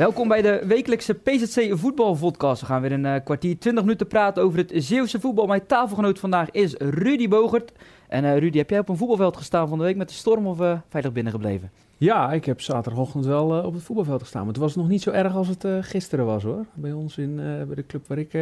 Welkom bij de wekelijkse PZC voetbalvodcast. We gaan weer een uh, kwartier, 20 minuten praten over het Zeeuwse voetbal. Mijn tafelgenoot vandaag is Rudy Bogert. En uh, Rudy, heb jij op een voetbalveld gestaan van de week met de storm of uh, veilig binnengebleven? Ja, ik heb zaterdagochtend wel op het voetbalveld gestaan. Maar het was nog niet zo erg als het gisteren was hoor. Bij ons in, bij de club waar ik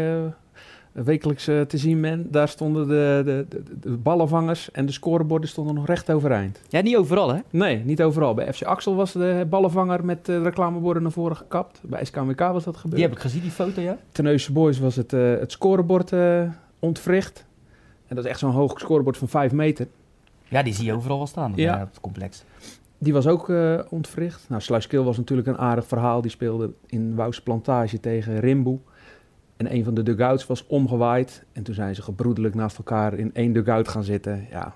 wekelijks te zien ben, daar stonden de, de, de, de, ballenvangers en de scoreborden stonden nog recht overeind. Ja, niet overal hè? Nee, niet overal. Bij FC Axel was de ballenvanger met de reclameborden naar voren gekapt. Bij SKMK was dat gebeurd. Die heb ik gezien, die foto, ja? Teneuze Boys was het, uh, het scorebord uh, ontwricht. En dat is echt zo'n hoog scorebord van 5 meter. Ja, die zie je overal wel staan ja. op het complex. Die was ook uh, ontwricht. Nou, Sluiskil was natuurlijk een aardig verhaal. Die speelde in Wouwse Plantage tegen Rimboe. En een van de dugouts was omgewaaid. En toen zijn ze gebroedelijk naast elkaar in één dugout gaan zitten. Ja,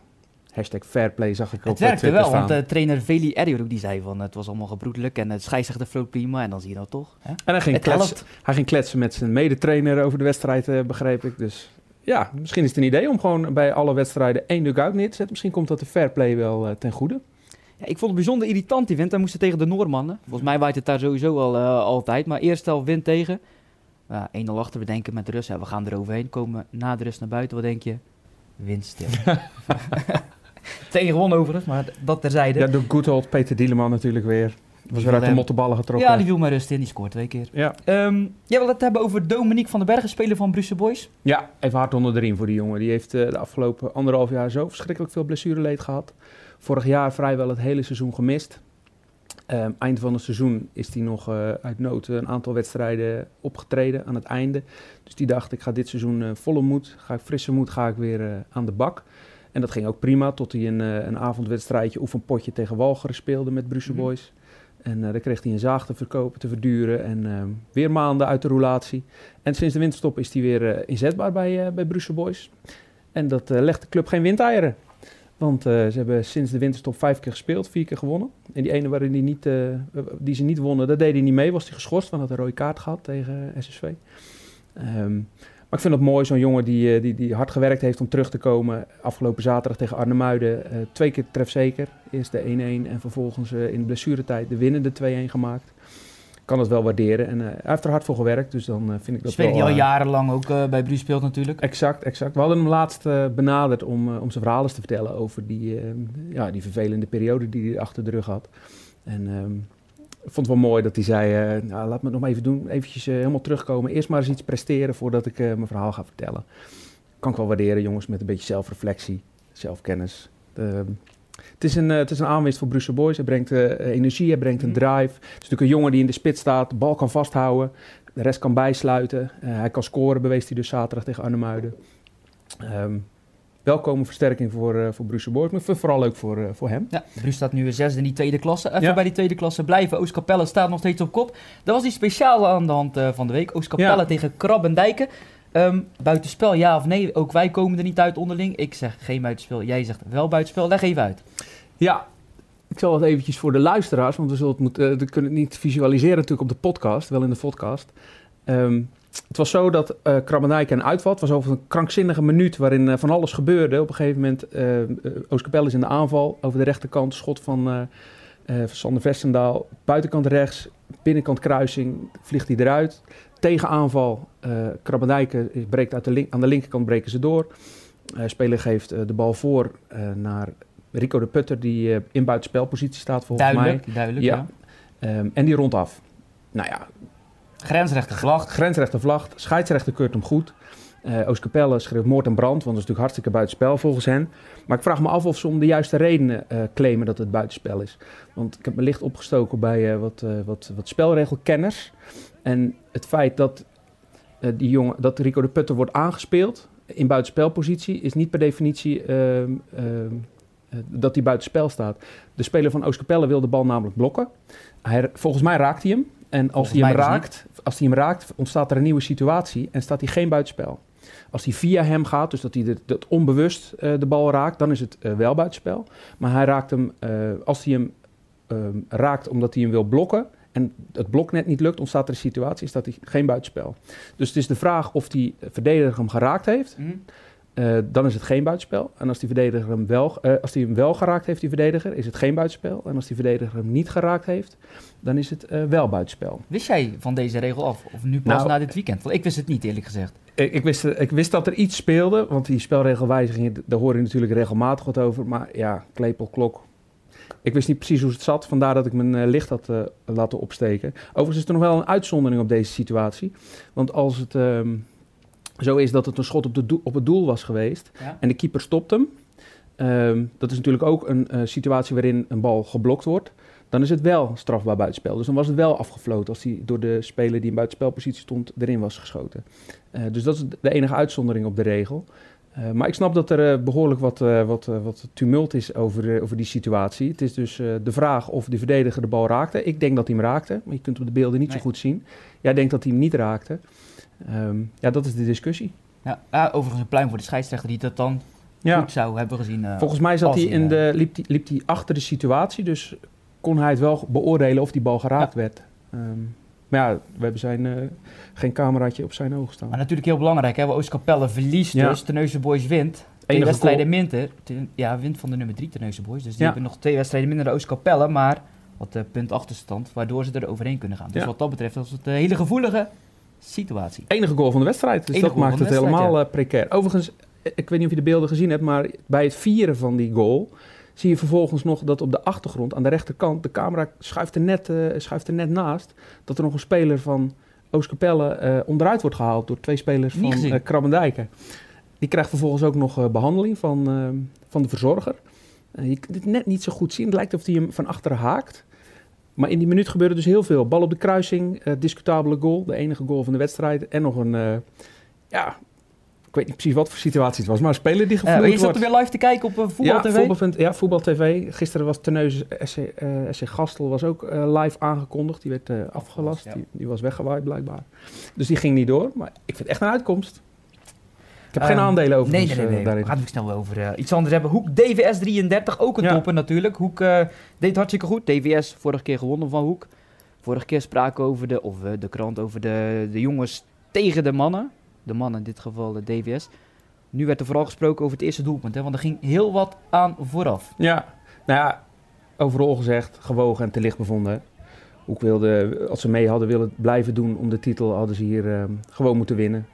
hashtag fairplay zag ik het op Het werkte wel, want uh, trainer Veli Errior die zei van het was allemaal gebroedelijk en het scheidsrechter vloot prima en dan zie je dat toch. Hè? En hij ging, kletsen, hij ging kletsen met zijn medetrainer over de wedstrijd, uh, begreep ik. Dus ja, misschien is het een idee om gewoon bij alle wedstrijden één dugout neer te zetten. Misschien komt dat de fairplay wel uh, ten goede. Ja, ik vond het bijzonder irritant die wind. Hij moesten tegen de Noormannen. Volgens mij waait het daar sowieso al altijd. Maar eerst al wind tegen. Ja, 1-0 achter, we denken met de rust, ja, we gaan er overheen komen na de rust naar buiten. Wat denk je? Windstil. Tegen gewonnen overigens, maar dat terzijde. Ja, door good old Peter Dieleman natuurlijk weer. Was weer uit de mottenballen getrokken. Ja, die viel maar rust in. Die scoort twee keer. Ja. Um, jij wil het hebben over Dominique van den Bergen, speler van Brussel Boys. Ja, even hard onder de riem voor die jongen. Die heeft uh, de afgelopen anderhalf jaar zo verschrikkelijk veel blessureleed gehad. Vorig jaar vrijwel het hele seizoen gemist. Um, eind van het seizoen is hij nog uh, uit nood een aantal wedstrijden opgetreden aan het einde. Dus die dacht, ik ga dit seizoen uh, volle moed, ga ik frisse moed, ga ik weer uh, aan de bak. En dat ging ook prima, tot hij een, een avondwedstrijdje oefenpotje tegen Walcheren speelde met Brussel mhm. Boys. En daar kreeg hij een zaag te verkopen, te verduren en ehm, weer maanden uit de roulatie. En sinds de winterstop is hij weer inzetbaar bij, bij Brussel Boys. En dat legt de club geen windeieren. Want uh, ze hebben sinds de winterstop vijf keer gespeeld, vier keer gewonnen. En die ene waarin die, niet, uh, die ze niet wonnen, daar deed hij niet mee. Was hij geschorst, want had een rode kaart gehad tegen SSV. Ehm, maar ik vind het mooi, zo'n jongen die, die, die hard gewerkt heeft om terug te komen. Afgelopen zaterdag tegen Arnhemuiden uh, twee keer trefzeker. Eerst de 1-1 en vervolgens in de blessuretijd de winnende 2-1 gemaakt kan het wel waarderen. En uh, hij heeft er hard voor gewerkt, dus dan uh, vind ik dat Speelt wel... hij al jarenlang ook bij Bruce speelt natuurlijk. Exact, exact. We hadden hem laatst benaderd om, om zijn verhalen te vertellen over die, ja, die vervelende periode die hij achter de rug had. En um, ik vond het wel mooi dat hij zei, nou, laat me het nog even doen, eventjes helemaal terugkomen. Eerst maar eens iets presteren voordat ik mijn verhaal ga vertellen. Kan ik wel waarderen, jongens, met een beetje zelfreflectie, zelfkennis. Het is een, uh, het is een aanwinst voor Brussel Boys. Hij brengt uh, energie, hij brengt een mhm. drive. Het is natuurlijk een jongen die in de spits staat, de bal kan vasthouden. De rest kan bijsluiten. Uh, hij kan scoren, bewees hij dus zaterdag tegen Arnhemuiden. Um, welkome versterking voor, uh, voor Brussel Boys, maar vooral leuk voor, uh, voor hem. Ja, Bruce staat nu zesde in die tweede klasse. Even ja. bij die tweede klasse blijven. Oostkapelle staat nog steeds op kop. Dat was die speciale aan de hand uh, van de week. Oostkapelle ja. tegen Krabbendijken. Um, buitenspel, ja of nee? Ook wij komen er niet uit onderling. Ik zeg geen buitenspel, jij zegt wel buitenspel. Leg even uit. Ja, ik zal het eventjes voor de luisteraars, want we, zullen het moeten, uh, we kunnen het niet visualiseren natuurlijk op de podcast, wel in de podcast. Um, het was zo dat uh, Krabbenijk een uitval. Het was over een krankzinnige minuut waarin uh, van alles gebeurde. Op een gegeven moment, uh, Oostkapelle is in de aanval. Over de rechterkant, schot van, uh, van Sander Vestendaal. Buitenkant rechts, binnenkant kruising, vliegt hij eruit tegenaanval. Uh, Krabbendijken breekt uit de link, aan de linkerkant breken ze door. Uh, speler geeft uh, de bal voor naar Rico de Putter, die in buitenspelpositie staat volgens duidelijk, mij. Duidelijk, ja. ja. Um, en die rond af. Nou ja. Grensrechte vlag. Grensrechte vlag. Scheidsrechter keurt hem goed. Uh, Oostkapelle schreef moord en brand, want dat is natuurlijk hartstikke buitenspel volgens hen. Maar ik vraag me af of ze om de juiste redenen uh, claimen dat het buitenspel is. Want ik heb me licht opgestoken bij uh, wat, wat, wat spelregelkenners. En het feit dat, uh, die jongen, dat Rico de Putter wordt aangespeeld in buitenspelpositie is niet per definitie uh, uh, dat hij buitenspel staat. De speler van Oostkapelle wil de bal namelijk blokken. Hij, volgens mij raakt hij hem. En als hij hem, dus raakt, als hij hem raakt, ontstaat er een nieuwe situatie en staat hij geen buitenspel. Als hij via hem gaat, dus dat hij de, dat onbewust uh, de bal raakt, dan is het uh, wel buitenspel. Maar hij raakt hem, uh, als hij hem ehm, raakt omdat hij hem wil blokken, en het blok net niet lukt, ontstaat er een situatie, is dat hij geen buitenspel. Dus het is de vraag of die verdediger hem geraakt heeft. Mm. eh, dan is het geen buitenspel. En als die verdediger hem wel, eh, als die hem wel geraakt heeft, die verdediger, is het geen buitenspel. En als die verdediger hem niet geraakt heeft, dan is het eh, wel buitenspel. Wist jij van deze regel af? Of nu pas Nou, na dit weekend? Want ik wist het niet, eerlijk gezegd. Ik, ik, wist, ik wist dat er iets speelde, want die spelregelwijzigingen, daar hoor je natuurlijk regelmatig wat over. Maar ja, klepel, klok. Ik wist niet precies hoe het zat, vandaar dat ik mijn eh, licht had eh, laten opsteken. Overigens is er nog wel een uitzondering op deze situatie. Want als het ehm, zo is dat het een schot op, de op het doel was geweest Ja? en de keeper stopt hem. ehm, dat is natuurlijk ook een eh, situatie waarin een bal geblokt wordt. Dan is het wel strafbaar buitenspel. Dus dan was het wel afgefloten als hij door de speler die in buitenspelpositie stond erin was geschoten. Dus dat is de enige uitzondering op de regel. Eh, maar ik snap dat er eh, behoorlijk wat, eh, wat, wat tumult is over, over die situatie. Het is dus de vraag of de verdediger de bal raakte. Ik denk dat hij hem raakte, maar je kunt op de beelden niet Nee. zo goed zien. Jij denkt dat hij hem niet raakte. Ehm, ja, dat is de discussie. Ja, ja, overigens een pluim voor de scheidsrechter die dat dan Ja. goed zou hebben gezien. Volgens mij zat hij in de, liep, hij, liep hij achter de situatie, dus kon hij het wel beoordelen of die bal geraakt werd. Ehm, maar ja, we hebben zijn, eh, geen cameraatje op zijn oog staan. Maar natuurlijk heel belangrijk, hè? Oostkapelle verliest Ja. dus, Terneuzen Boys wint. Twee wedstrijden minder. Ten- Ja, wint van de nummer 3 Terneuzen Boys. Dus die Ja. hebben nog twee wedstrijden minder dan Oostkapelle, maar wat eh, punt achterstand, waardoor ze er overheen kunnen gaan. Dus Ja. wat dat betreft was het een hele gevoelige situatie. Enige goal van de wedstrijd, dus Enige dat goal maakt het helemaal eh, precair. Overigens, ik weet niet of je de beelden gezien hebt, maar bij het vieren van die goal zie je vervolgens nog dat op de achtergrond, aan de rechterkant, de camera schuift er net, eh, schuift er net naast, dat er nog een speler van Oostkapelle eh onderuit wordt gehaald door twee spelers Niet van eh Krabbendijken. Die krijgt vervolgens ook nog eh, behandeling van, van de verzorger. Je kunt het net niet zo goed zien. Het lijkt of hij hem van achteren haakt. Maar in die minuut gebeurde dus heel veel. Bal op de kruising, discutabele goal. De enige goal van de wedstrijd. En nog een, ja, ik weet niet precies wat voor situatie het was. Maar een speler die Eh, gevloerd je zat wordt. er weer live te kijken op eh, Voetbal ja, TV? Voetbal, ja, Voetbal TV. Gisteren was Terneuzen SC, eh, SC Gastel was ook live aangekondigd. Die werd afgelast. Die, die was weggewaaid blijkbaar. Dus die ging niet door. Maar ik vind het echt een uitkomst. Ik heb geen Ehm, aandelen over Nee, nee, nee. nee. daarin. We gaan het snel over iets anders hebben. Hoek DVS 33, ook een Ja. topper natuurlijk. Hoek deed hartstikke goed. DVS vorige keer gewonnen van Hoek. Vorige keer spraken over de, of de krant over de, de jongens tegen de mannen. De mannen in dit geval de DVS. Nu werd er vooral gesproken over het eerste doelpunt. Hè, want er ging heel wat aan vooraf. Ja, nou ja, overal gezegd, gewogen en te licht bevonden. Hoek wilde, als ze mee hadden willen blijven doen om de titel, hadden ze hier ehm, gewoon moeten winnen.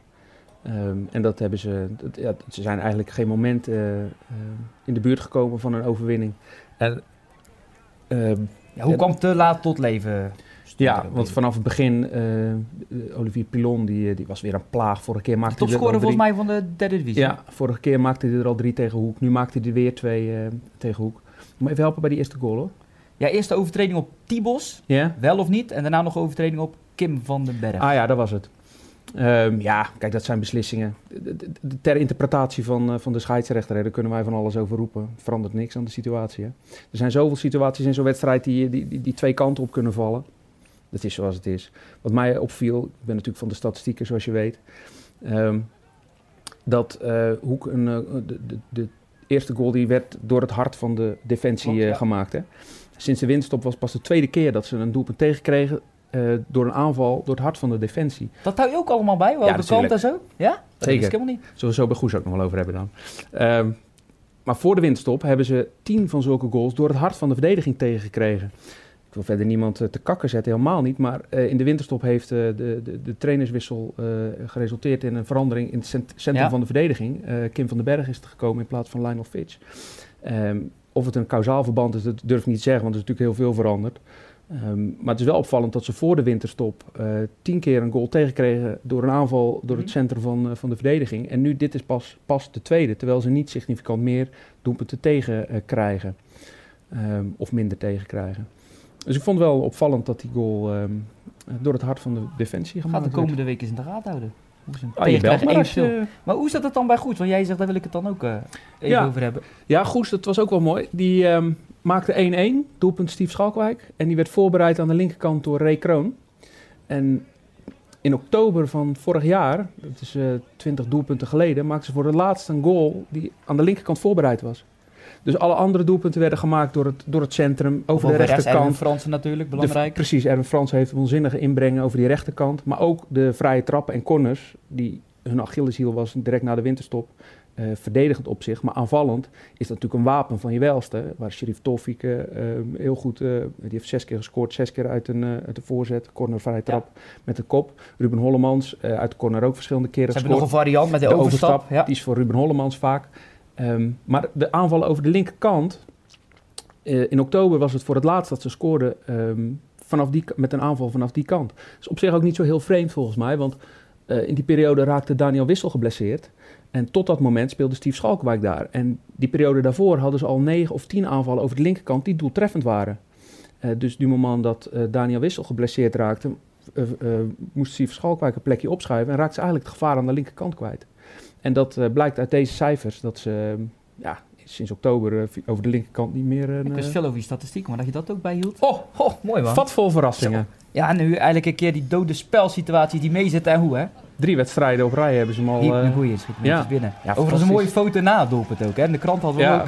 Ehm, en dat hebben ze, dat- ja, ze zijn eigenlijk geen moment eh, eh, in de buurt gekomen van een overwinning. En, ehm, Ja, hoe kwam te laat tot leven? Stond ja, want in. vanaf het begin, eh, Olivier Pilon, die, eh, die was weer een plaag. Vorige keer maakte hij er al topscorer drie. volgens mij van de derde divisie. Ja, vorige keer maakte hij er al drie tegen Hoek. Nu maakte hij er weer twee eh, tegen Hoek. Moet even helpen bij die eerste goal hoor. ja, eerste overtreding op Tibos, Ja? wel of niet. En daarna nog overtreding op Kim van den Berg. Ah ja, dat was het. Ehm, ja, kijk, dat zijn beslissingen. De- de- de- ter interpretatie van, eh, van de scheidsrechter, hè, daar kunnen wij van alles over roepen. Verandert niks aan de situatie. Hè. Er zijn zoveel situaties in zo'n wedstrijd die, die, die, die twee kanten op kunnen vallen. Dat is zoals het is. Wat mij opviel, ik ben natuurlijk van de statistieken zoals je weet, ehm, dat eh, Hoek een, eh, de, de, de eerste goal die werd door het hart van de defensie eh, gemaakt. Hè. Sinds de winststop was pas de tweede keer dat ze een doelpunt tegenkregen door een aanval door het hart van de defensie. Dat hou je ook allemaal bij? Welke kant natuurlijk. en zo? Ja? Dat Zeker. ik helemaal niet. Zullen we zo bij Goes ook nog wel over hebben dan. Ehm, maar voor de winststop hebben ze tien van zulke goals door het hart van de verdediging tegengekregen. Ik wil verder niemand eh, te kakken zetten, helemaal niet. Maar eh, in de winterstop heeft eh, de, de, de trainerswissel geresulteerd in een verandering in het cent- centrum Ja. van de verdediging. Kim van den Berg is er gekomen in plaats van Lionel Fitch. Ehm, of het een kausaal verband is, dat durf ik niet te zeggen, want er is natuurlijk heel veel veranderd. Ehm, maar het is wel opvallend dat ze voor de winterstop tien keer een goal tegenkregen door een aanval door het Mhm. centrum van, van de verdediging. En nu dit is pas, pas de tweede, terwijl ze niet significant meer doelpunten tegen krijgen. Ehm, of minder tegen krijgen. Dus ik vond wel opvallend dat die goal ehm, door het hart van de defensie Gaat gemaakt de werd. komende week eens in de gaten houden. Ah, je belt maar als één je- Maar hoe zat het dan bij Goed? Want jij zegt, daar wil ik het dan ook eh, even Ja. over hebben. Ja, Goes, dat was ook wel mooi. Die ehm, maakte 1-1, doelpunt Steve Schalkwijk. En die werd voorbereid aan de linkerkant door Ray Kroon. En in oktober van vorig jaar, dat is eh 20 doelpunten geleden, maakte ze voor het laatst een goal die aan de linkerkant voorbereid was. Dus alle andere doelpunten werden gemaakt door het, door het centrum, over de rechterkant. Erwin Fransen natuurlijk, De- belangrijk. precies, Erwin Frans heeft een onzinnige inbrengen over die rechterkant. Maar ook de vrije trappen en corners, die hun Achilleshiel was direct na de winterstop. eh, verdedigend opzicht. Maar aanvallend is dat natuurlijk een wapen van je welste. Waar Sheriff Tofik eh, eh, heel goed, eh, die heeft zes keer gescoord, zes keer uit een, uit de voorzet, corner vrije trap met de kop. Ruben Hollemans uit de corner ook verschillende keren Ze hebben nog gescoord. een variant met de, overstap. Ja. Die is voor Ruben Hollemans vaak. Ehm, maar de aanvallen over de linkerkant. eh, in oktober was het voor het laatst dat ze scoorden ehm, vanaf die, met een aanval vanaf die kant. Dat is op zich ook niet zo heel vreemd volgens mij. Want eh, in die periode raakte Daniel Wissel geblesseerd. En tot dat moment speelde Steve Schalkwijk daar. En die periode daarvoor hadden ze al negen of tien aanvallen over de linkerkant die doeltreffend waren. Eh, dus du moment dat Daniel Wissel geblesseerd raakte, moest Steve Schalkwijk een plekje opschuiven en raakte ze eigenlijk het gevaar aan de linkerkant kwijt. En dat eh, blijkt uit deze cijfers, dat ze eh, ja, sinds oktober eh, over de linkerkant niet meer een Ik wist eh, veel over je statistiek, maar dat je dat ook bijhield. Oh, Oh, mooi man. vat vol verrassingen. Ja, nu eigenlijk een keer die dode spelsituatie die meezitten en hoe hè? Drie wedstrijden op rij hebben ze hem al... Die, eh, een goeie schiet ja. binnen. Ja, Overigens een mooie foto na het doelpunt ook hè. En de krant had wel ook.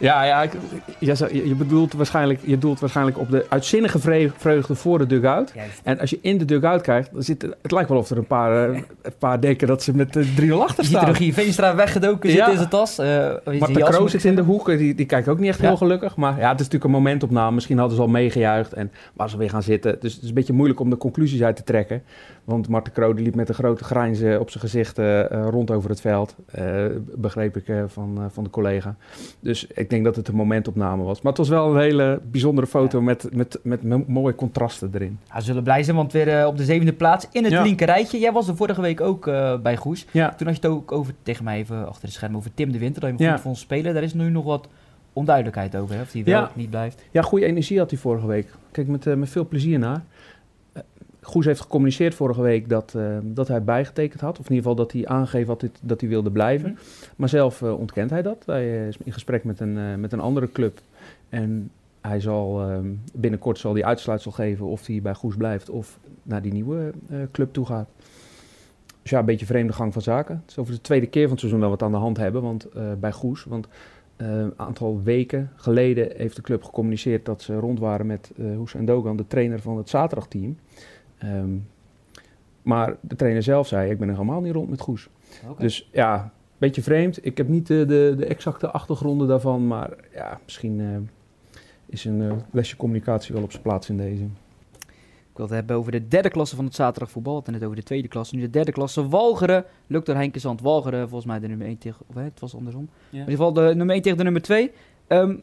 Ja, ja, ik- je, je, bedoelt waarschijnlijk, je doelt waarschijnlijk op de uitzinnige vre- vreugde voor de dugout. Juist. En als je in de dugout kijkt, dan zit, het lijkt wel of er een paar, eh, een paar denken dat ze met eh, 3-0 achter er staan. Regie Veenstra weggedoken, Ja. zit in zijn tas. Marten zijn jas, Kroos zit in de hoek, die, die kijkt ook niet echt Ja. heel gelukkig. Maar ja, het is natuurlijk een momentopname. Misschien hadden ze al meegejuicht en waar ze weer gaan zitten. Dus het is een beetje moeilijk om de conclusies uit te trekken. Want Marten Kroos liep met een grote grijns op zijn gezicht rond over het veld. begreep ik van, van de collega. Dus ik denk dat het een momentopname was. Maar het was wel een hele bijzondere foto met, met, met mo- mooie contrasten erin. Ja, we zullen blij zijn, want weer eh, op de zevende plaats in het Ja. linker rijtje. Jij was er vorige week ook eh, bij Goes. Ja, Toen had je het ook over, tegen mij even achter de schermen, over Tim de Winter. Dat je hem Ja. goed vond spelen. Daar is nu nog wat onduidelijkheid over, hè? of hij wel of niet blijft. ja goede energie had hij vorige week. Kijk met, eh, met veel plezier naar. Goes heeft gecommuniceerd vorige week dat, eh, dat hij bijgetekend had. Of in ieder geval dat hij aangegeven had dit- dat hij wilde blijven. Mhm. Maar zelf eh, ontkent hij dat. Hij eh, is in gesprek met een, met een andere club. En hij zal eh, binnenkort zal hij uitsluitsel geven of hij bij Goes blijft of naar die nieuwe club toe gaat. Dus ja, een beetje vreemde gang van zaken. Het is over de tweede keer van het seizoen dat we het aan de hand hebben want, bij Goes. Want een aantal weken geleden heeft de club gecommuniceerd dat ze rond waren met eh Hoes en Dogan, de trainer van het zaterdagteam. Ehm, maar de trainer zelf zei, ik ben er helemaal niet rond met Goes. Dus ja, een beetje vreemd. Ik heb niet de, de, de exacte achtergronden daarvan, maar ja, misschien eh, is een eh, lesje communicatie wel op zijn plaats in deze. Ik wil het hebben over de derde klasse van het zaterdagvoetbal. Het net over de tweede klasse. Nu de derde klasse. Walgeren. Lukt door Henke Zand. Walgeren volgens mij de nummer 1 tegen... Of hè, het was andersom. In ieder geval de nummer 1 tegen de nummer 2. Ehm,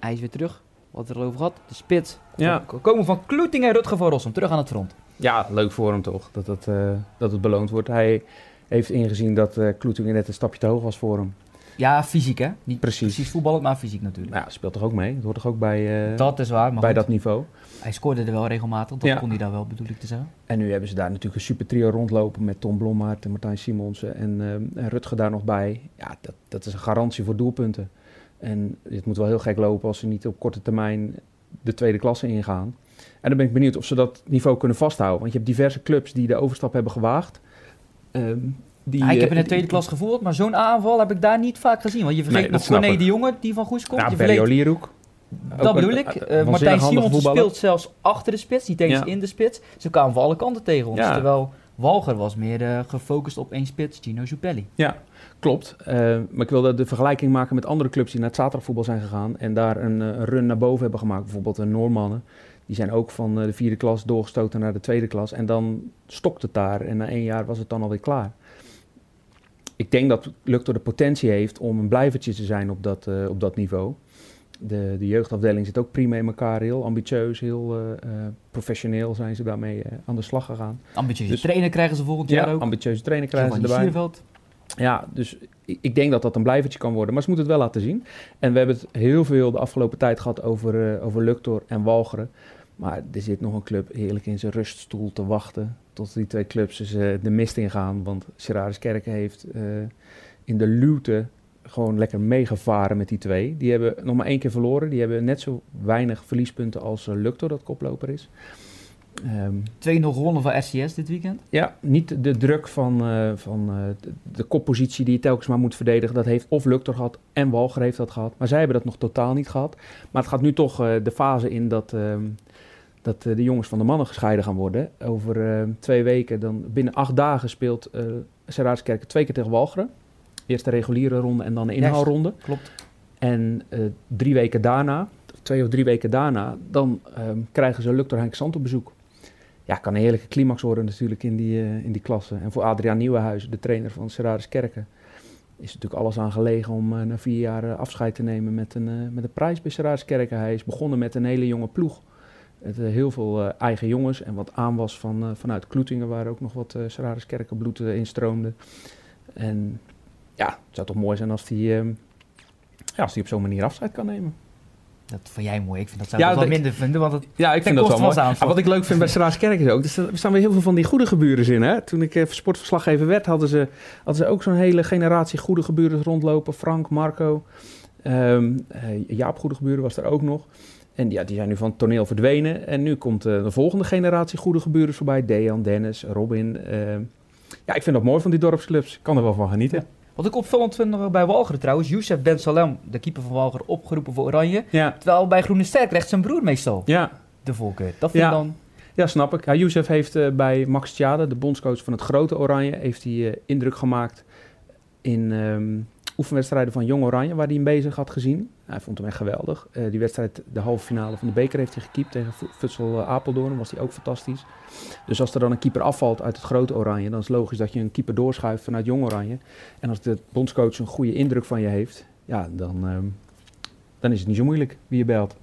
hij is weer terug. Wat we erover gehad. De spits. Ja. Komen van Kloeting en Rutger van Rossum. Terug aan het front. Ja, leuk voor hem toch, dat het, eh, dat het beloond wordt. Hij heeft ingezien dat eh Kloetingen net een stapje te hoog was voor hem. Ja, fysiek hè. Niet Precies. precies voetballen, maar fysiek natuurlijk. Nou ja, speelt toch ook mee? Het hoort toch ook bij, eh, dat is waar. Maar bij goed, dat niveau? hij scoorde er wel regelmatig. Dat Ja. kon hij daar wel, bedoel ik te zeggen. En nu hebben ze daar natuurlijk een super trio rondlopen met Tom Blommaert en Martijn Simonsen en, eh, en Rutger daar nog bij. Ja, dat, dat is een garantie voor doelpunten. En het moet wel heel gek lopen als ze niet op korte termijn de tweede klasse ingaan. En dan ben ik benieuwd of ze dat niveau kunnen vasthouden. Want je hebt diverse clubs die de overstap hebben gewaagd. Ehm, die, Ja, ik heb eh, in de tweede klas gevoeld, maar zo'n aanval heb ik daar niet vaak gezien. Want je vergeet Nee, nog Corné de Jonge, die van Goes komt. Ja, je vergeet, dat Ook bedoel een- ik. Eh, waanzinnig Martijn Simons speelt zelfs achter de spits, niet eens Ja. in de spits. Ze kwamen van alle kanten tegen ons. Ja. Terwijl Walger was meer eh, gefocust op één spits, Gino Zupelli. Klopt, eh, maar ik wilde de vergelijking maken met andere clubs die naar het zaterdagvoetbal zijn gegaan en daar een, eh, run naar boven hebben gemaakt. Bijvoorbeeld de Noormannen, die zijn ook van eh, de vierde klas doorgestoten naar de tweede klas en dan stokt het daar en na één jaar was het dan alweer klaar. Ik denk dat Luctor de potentie heeft om een blijvertje te zijn op dat, op dat niveau. De, de jeugdafdeling zit ook prima in elkaar, heel ambitieus, heel professioneel zijn ze daarmee aan de slag gegaan. Ambitieuze Dus- trainer krijgen ze volgend Ja, jaar ook. ambitieuze trainer krijgen ze erbij. Sierveld. Ja, dus ik, denk dat dat een blijvertje kan worden. Maar ze moeten het wel laten zien. En we hebben het heel veel de afgelopen tijd gehad over, eh, over Luctor en Walcheren. Maar er zit nog een club heerlijk in zijn ruststoel te wachten. Tot die twee clubs dus, eh, de mist ingaan. Want Gerardus Kerken heeft eh, in de luwte gewoon lekker meegevaren met die twee. Die hebben nog maar één keer verloren. Die hebben net zo weinig verliespunten als Luctor, dat koploper is. Ehm, 2-0 gewonnen van RCS dit weekend. ja, niet de druk van, eh, van eh, de, de koppositie die je telkens maar moet verdedigen. Dat heeft of Luctor gehad en Walger heeft dat gehad. Maar zij hebben dat nog totaal niet gehad. Maar het gaat nu toch eh, de fase in dat, ehm, dat de jongens van de mannen gescheiden gaan worden. Over eh, twee weken, dan binnen acht dagen speelt uh, twee keer tegen Walcheren. Eerst de reguliere ronde en dan de inhaalronde. Klopt. En drie weken daarna, twee of drie weken daarna, dan ehm, krijgen ze Luctor Henk Sant op bezoek. Ja, kan een heerlijke climax worden natuurlijk in die, eh, in die klasse. En voor Adriaan Nieuwenhuizen, de trainer van Serraris Kerken, is natuurlijk alles aan gelegen om eh, na vier jaar eh, afscheid te nemen met een, met een prijs bij Serraris Kerken. Hij is begonnen met een hele jonge ploeg. Met heel veel eigen jongens en wat aanwas van, vanuit Kloetingen, waar ook nog wat uh, Serraris instroomde. En ja, het zou toch mooi zijn als hij ehm, ja, op zo'n manier afscheid kan nemen. Dat vond jij mooi. Ik vind dat zou Ja, wel minder vinden, want het Ja, ik vind dat wel mooi. Ah, aanslag. wat ik leuk vind bij Straatkerk is ook, er staan- er staan weer heel veel van die goede geburen in. Hè? Toen ik eh, sportverslaggever werd, hadden ze, hadden ze ook zo'n hele generatie goede geburen rondlopen. Frank, Marco, ehm, eh, Jaap Goede Geburen was er ook nog. En ja, die zijn nu van het toneel verdwenen. En nu komt eh, de volgende generatie goede geburen voorbij. Dejan, Dennis, Robin. ehm. ja, ik vind dat mooi van die dorpsclubs. Ik kan er wel van genieten. Wat ik opvallend vind bij Walcheren trouwens, Youssef Ben Salem, de keeper van Walcheren, opgeroepen voor Oranje. Ja, Terwijl bij Groene Ster krijgt zijn broer meestal ja. de voorkeur. Dat vind Ja. dan... Ja, snap ik. Ja, Youssef heeft eh, bij Max Tjade, de bondscoach van het grote Oranje, heeft hij eh, indruk gemaakt in ehm, oefenwedstrijden van Jong Oranje, waar hij hem bezig had gezien. Hij vond hem echt geweldig. Eh, die wedstrijd, de halve finale van de beker, heeft hij gekiept tegen Fu- Futsal eh, Apeldoorn. Was hij ook fantastisch. Dus als er dan een keeper afvalt uit het grote Oranje, dan is het logisch dat je een keeper doorschuift vanuit Jong Oranje. En als de bondscoach een goede indruk van je heeft, ja, dan, ehm, dan is het niet zo moeilijk wie je belt.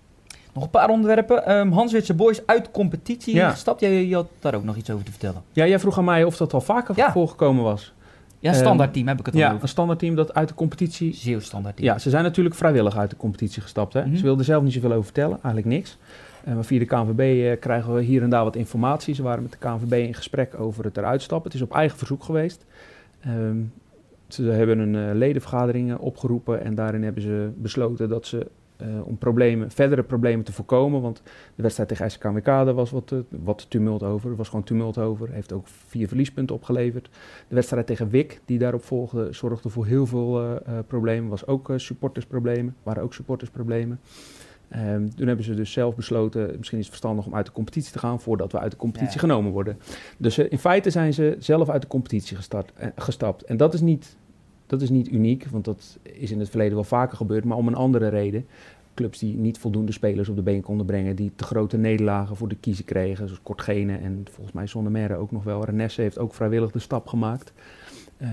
Nog een paar onderwerpen. Ehm Hanswitse Boys uit competitie Ja. gestapt. Jij, je had daar ook nog iets over te vertellen. Ja, jij vroeg aan mij of dat al vaker Ja. voorgekomen was. Ja, Ehm, standaard team heb ik het al Ja, over. een standaardteam dat uit de competitie... Zeeuw standaard team. Ja, ze zijn natuurlijk vrijwillig uit de competitie gestapt. Hè? Mhm. Ze wilden zelf niet zoveel over vertellen, eigenlijk niks. Eh, maar via de KNVB eh, krijgen we hier en daar wat informatie. Ze waren met de KNVB in gesprek over het eruit stappen. Het is op eigen verzoek geweest. Ehm, ze hebben een eh, ledenvergadering eh, opgeroepen en daarin hebben ze besloten dat ze eh, om problemen, verdere problemen te voorkomen, want de wedstrijd tegen SKWK, daar was wat, eh, wat tumult over. Er was gewoon tumult over. Heeft ook vier verliespunten opgeleverd. De wedstrijd tegen WIC, die daarop volgde, zorgde voor heel veel eh, problemen. Was ook supportersproblemen. Waren ook supportersproblemen. Ehm, toen hebben ze dus zelf besloten, misschien is het verstandig om uit de competitie te gaan voordat we uit de competitie Ja. genomen worden. Dus in feite zijn ze zelf uit de competitie gestart, gestapt. En dat is, niet, dat is niet uniek, want dat is in het verleden wel vaker gebeurd, maar om een andere reden. Clubs die niet voldoende spelers op de been konden brengen, die te grote nederlagen voor de kiezer kregen, zoals Kortgene en volgens mij Zondermerre ook nog wel. Renesse heeft ook vrijwillig de stap gemaakt. Eh,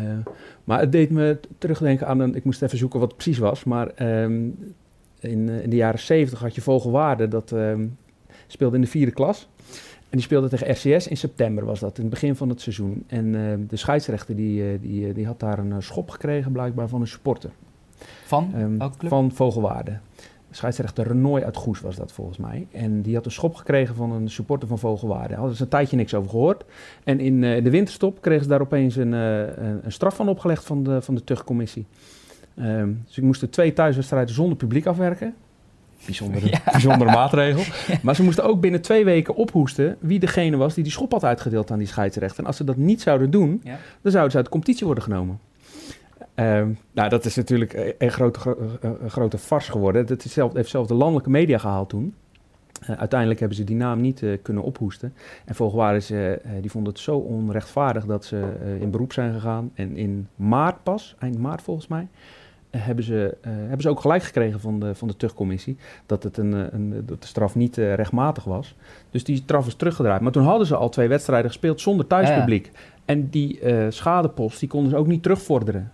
maar het deed me terugdenken aan een, ik moest even zoeken wat het precies was, maar ehm, in, eh, in de jaren 70 had je Vogelwaarde, dat ehm, speelde in de vierde klas. En die speelde tegen RCS in september was dat, in het begin van het seizoen. En ehm, de scheidsrechter die, eh, die, eh, die had daar een eh, schop gekregen blijkbaar van een supporter. Van welke club? van Vogelwaarde. Scheidsrechter Renoy uit Goes was dat volgens mij. En die had een schop gekregen van een supporter van Vogelwaarde. Daar hadden ze een tijdje niks over gehoord. En in eh, de winterstop kregen ze daar opeens een, eh, een, een straf van opgelegd van de, van de tuchtcommissie. Ehm, dus ik moest er twee thuiswedstrijden zonder publiek afwerken. Bijzondere, Ja. bijzondere maatregel. Maar ze moesten ook binnen twee weken ophoesten wie degene was die die schop had uitgedeeld aan die scheidsrechter. En als ze dat niet zouden doen, Ja. dan zouden ze uit de competitie worden genomen. Ehm, nou, dat is natuurlijk een, een grote, gro- eh, een grote farce geworden. Dat is zelf, heeft zelfs de landelijke media gehaald toen. Eh, uiteindelijk hebben ze die naam niet eh, kunnen ophoesten. En volgens ze, eh, die vonden het zo onrechtvaardig dat ze eh, in beroep zijn gegaan. En in maart pas, eind maart volgens mij, eh, hebben, ze, eh, hebben ze ook gelijk gekregen van de, van de tuchtcommissie. Dat, het een, eh, een, dat de straf niet eh, rechtmatig was. Dus die straf is teruggedraaid. Maar toen hadden ze al twee wedstrijden gespeeld zonder thuispubliek. En die schadepost die konden ze ook niet terugvorderen.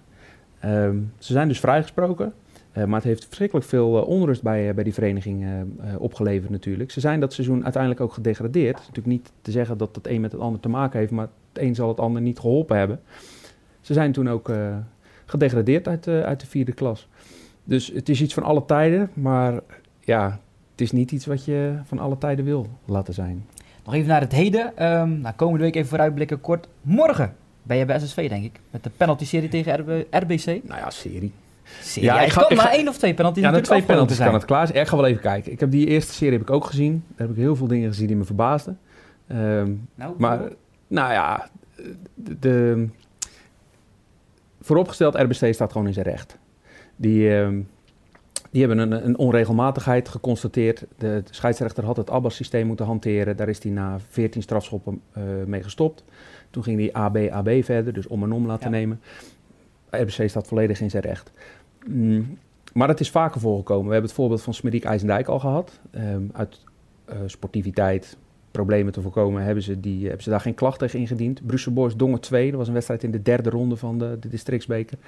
Ehm, ze zijn dus vrijgesproken. maar het heeft verschrikkelijk veel onrust bij, bij die vereniging opgeleverd natuurlijk. Ze zijn dat seizoen uiteindelijk ook gedegradeerd. Het is natuurlijk niet te zeggen dat het een met het ander te maken heeft, maar het een zal het ander niet geholpen hebben. Ze zijn toen ook gedegradeerd uit, de- uit de vierde klas. Dus het is iets van alle tijden, maar ja, het is niet iets wat je van alle tijden wil laten zijn. Nog even naar het heden. Nou, komende week even vooruitblikken kort. Morgen ben je bij SSV, denk ik. Met de penalty-serie tegen RB, RBC. Nou ja, serie. Serie. Ja, Ja, ik ga- kan ik maar ga- één of twee penalties Ja, twee penalties kan het klaar zijn. Ik ga wel even kijken. Ik heb die eerste serie heb ik ook gezien. Daar heb ik heel veel dingen gezien die me verbaasden. Ehm, Nou, maar, nou ja, de, de- vooropgesteld, RBC staat gewoon in zijn recht. Die, ehm, die hebben een, een onregelmatigheid geconstateerd. De, scheidsrechter had het Abbas-systeem moeten hanteren. Daar is hij na 14 strafschoppen eh, mee gestopt. Toen ging hij AB, AB verder, dus om en om laten Ja. nemen. RBC staat volledig in zijn recht. Mm, maar het is vaker voorgekomen. We hebben het voorbeeld van Smediek IJsendijk al gehad. Ehm, uit uh, sportiviteit, problemen te voorkomen, hebben ze, die, hebben ze daar geen klacht tegen ingediend. Brussel Boys Dongen 2, dat was een wedstrijd in de derde ronde van de, de districtsbeker.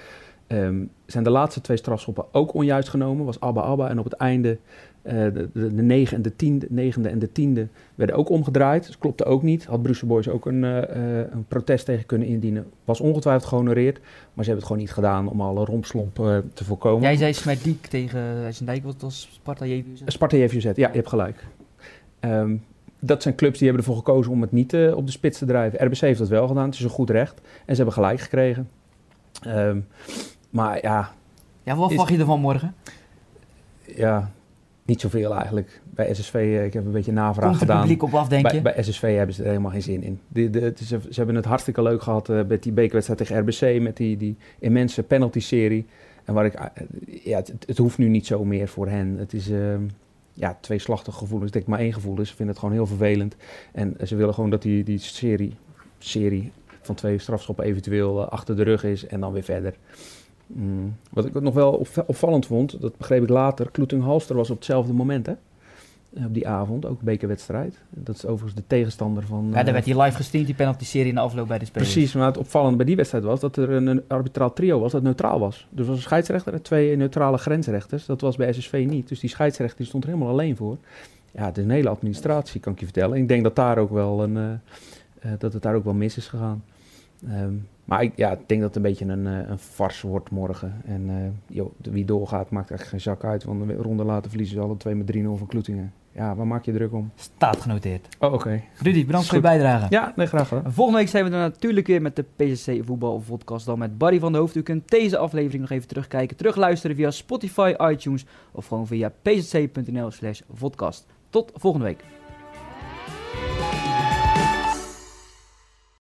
Um, zijn de laatste twee strafschoppen ook onjuist genomen, was Abba Abba. En op het einde, uh, de, de, de, negen en de tiende, negende en de tiende werden ook omgedraaid. Klopte ook niet. Had Brussel Boys ook een, uh, een, protest tegen kunnen indienen. Was ongetwijfeld gehonoreerd, maar ze hebben het gewoon niet gedaan om alle rompslomp uh, te voorkomen. Jij zei Smerdijk tegen IJsendijk, wat was Sparta JVZ? Sparta JVZ, ja, je hebt gelijk. Um, dat zijn clubs die hebben ervoor gekozen om het niet uh, op de spits te drijven. RBC heeft dat wel gedaan, het is een goed recht. En ze hebben gelijk gekregen. Um, maar ja... Ja, wat verwacht je ervan morgen? Ja, niet zoveel eigenlijk. Bij SSV, uh, ik heb een beetje navraag Komt gedaan. publiek op af, denk bij, je? bij SSV hebben ze er helemaal geen zin in. De, de, is, ze hebben het hartstikke leuk gehad uh, met die bekerwedstrijd tegen RBC. Met die, die immense penalty-serie. En waar ik... ja, het, het, hoeft nu niet zo meer voor hen. Het is... ehm, ja, twee slachtige gevoelens. Ik denk maar één gevoel is. Ze vinden het gewoon heel vervelend. En ze willen gewoon dat die, die serie, serie van twee strafschoppen eventueel uh, achter de rug is en dan weer verder. Mm. Wat ik nog wel op, opvallend vond, dat begreep ik later, Kloeting-Halster was op hetzelfde moment hè? Op die avond, ook bekerwedstrijd. Dat is overigens de tegenstander van... Ja, daar werd hij live gestreamd, die penalty-serie in de afloop bij de spelers. Precies, maar het opvallende bij die wedstrijd was dat er een, een arbitraal trio was dat neutraal was. Dus was een scheidsrechter en twee neutrale grensrechters. Dat was bij SSV niet. Dus die scheidsrechter die stond er helemaal alleen voor. Ja, het is een hele administratie, kan ik je vertellen. Ik denk dat, daar ook wel een, uh, uh, dat het daar ook wel mis is gegaan. Um, maar ik, ja, ik denk dat het een beetje een, een fars wordt morgen. En joh, wie doorgaat maakt eigenlijk geen zak uit. Want een ronde later verliezen ze alle twee met 3-0 van Kloetingen. Ja, waar maak je druk om? Staat genoteerd. Oh, oké. Okay. Rudy, bedankt voor je bijdrage. Ja, nee, graag gedaan. Volgende week zijn we er natuurlijk weer met de PCC Voetbal Podcast. Dan met Barry van de Hoofd. U kunt deze aflevering nog even terugkijken, terugluisteren via Spotify, iTunes of gewoon via pcc.nl slash podcast. Tot volgende week.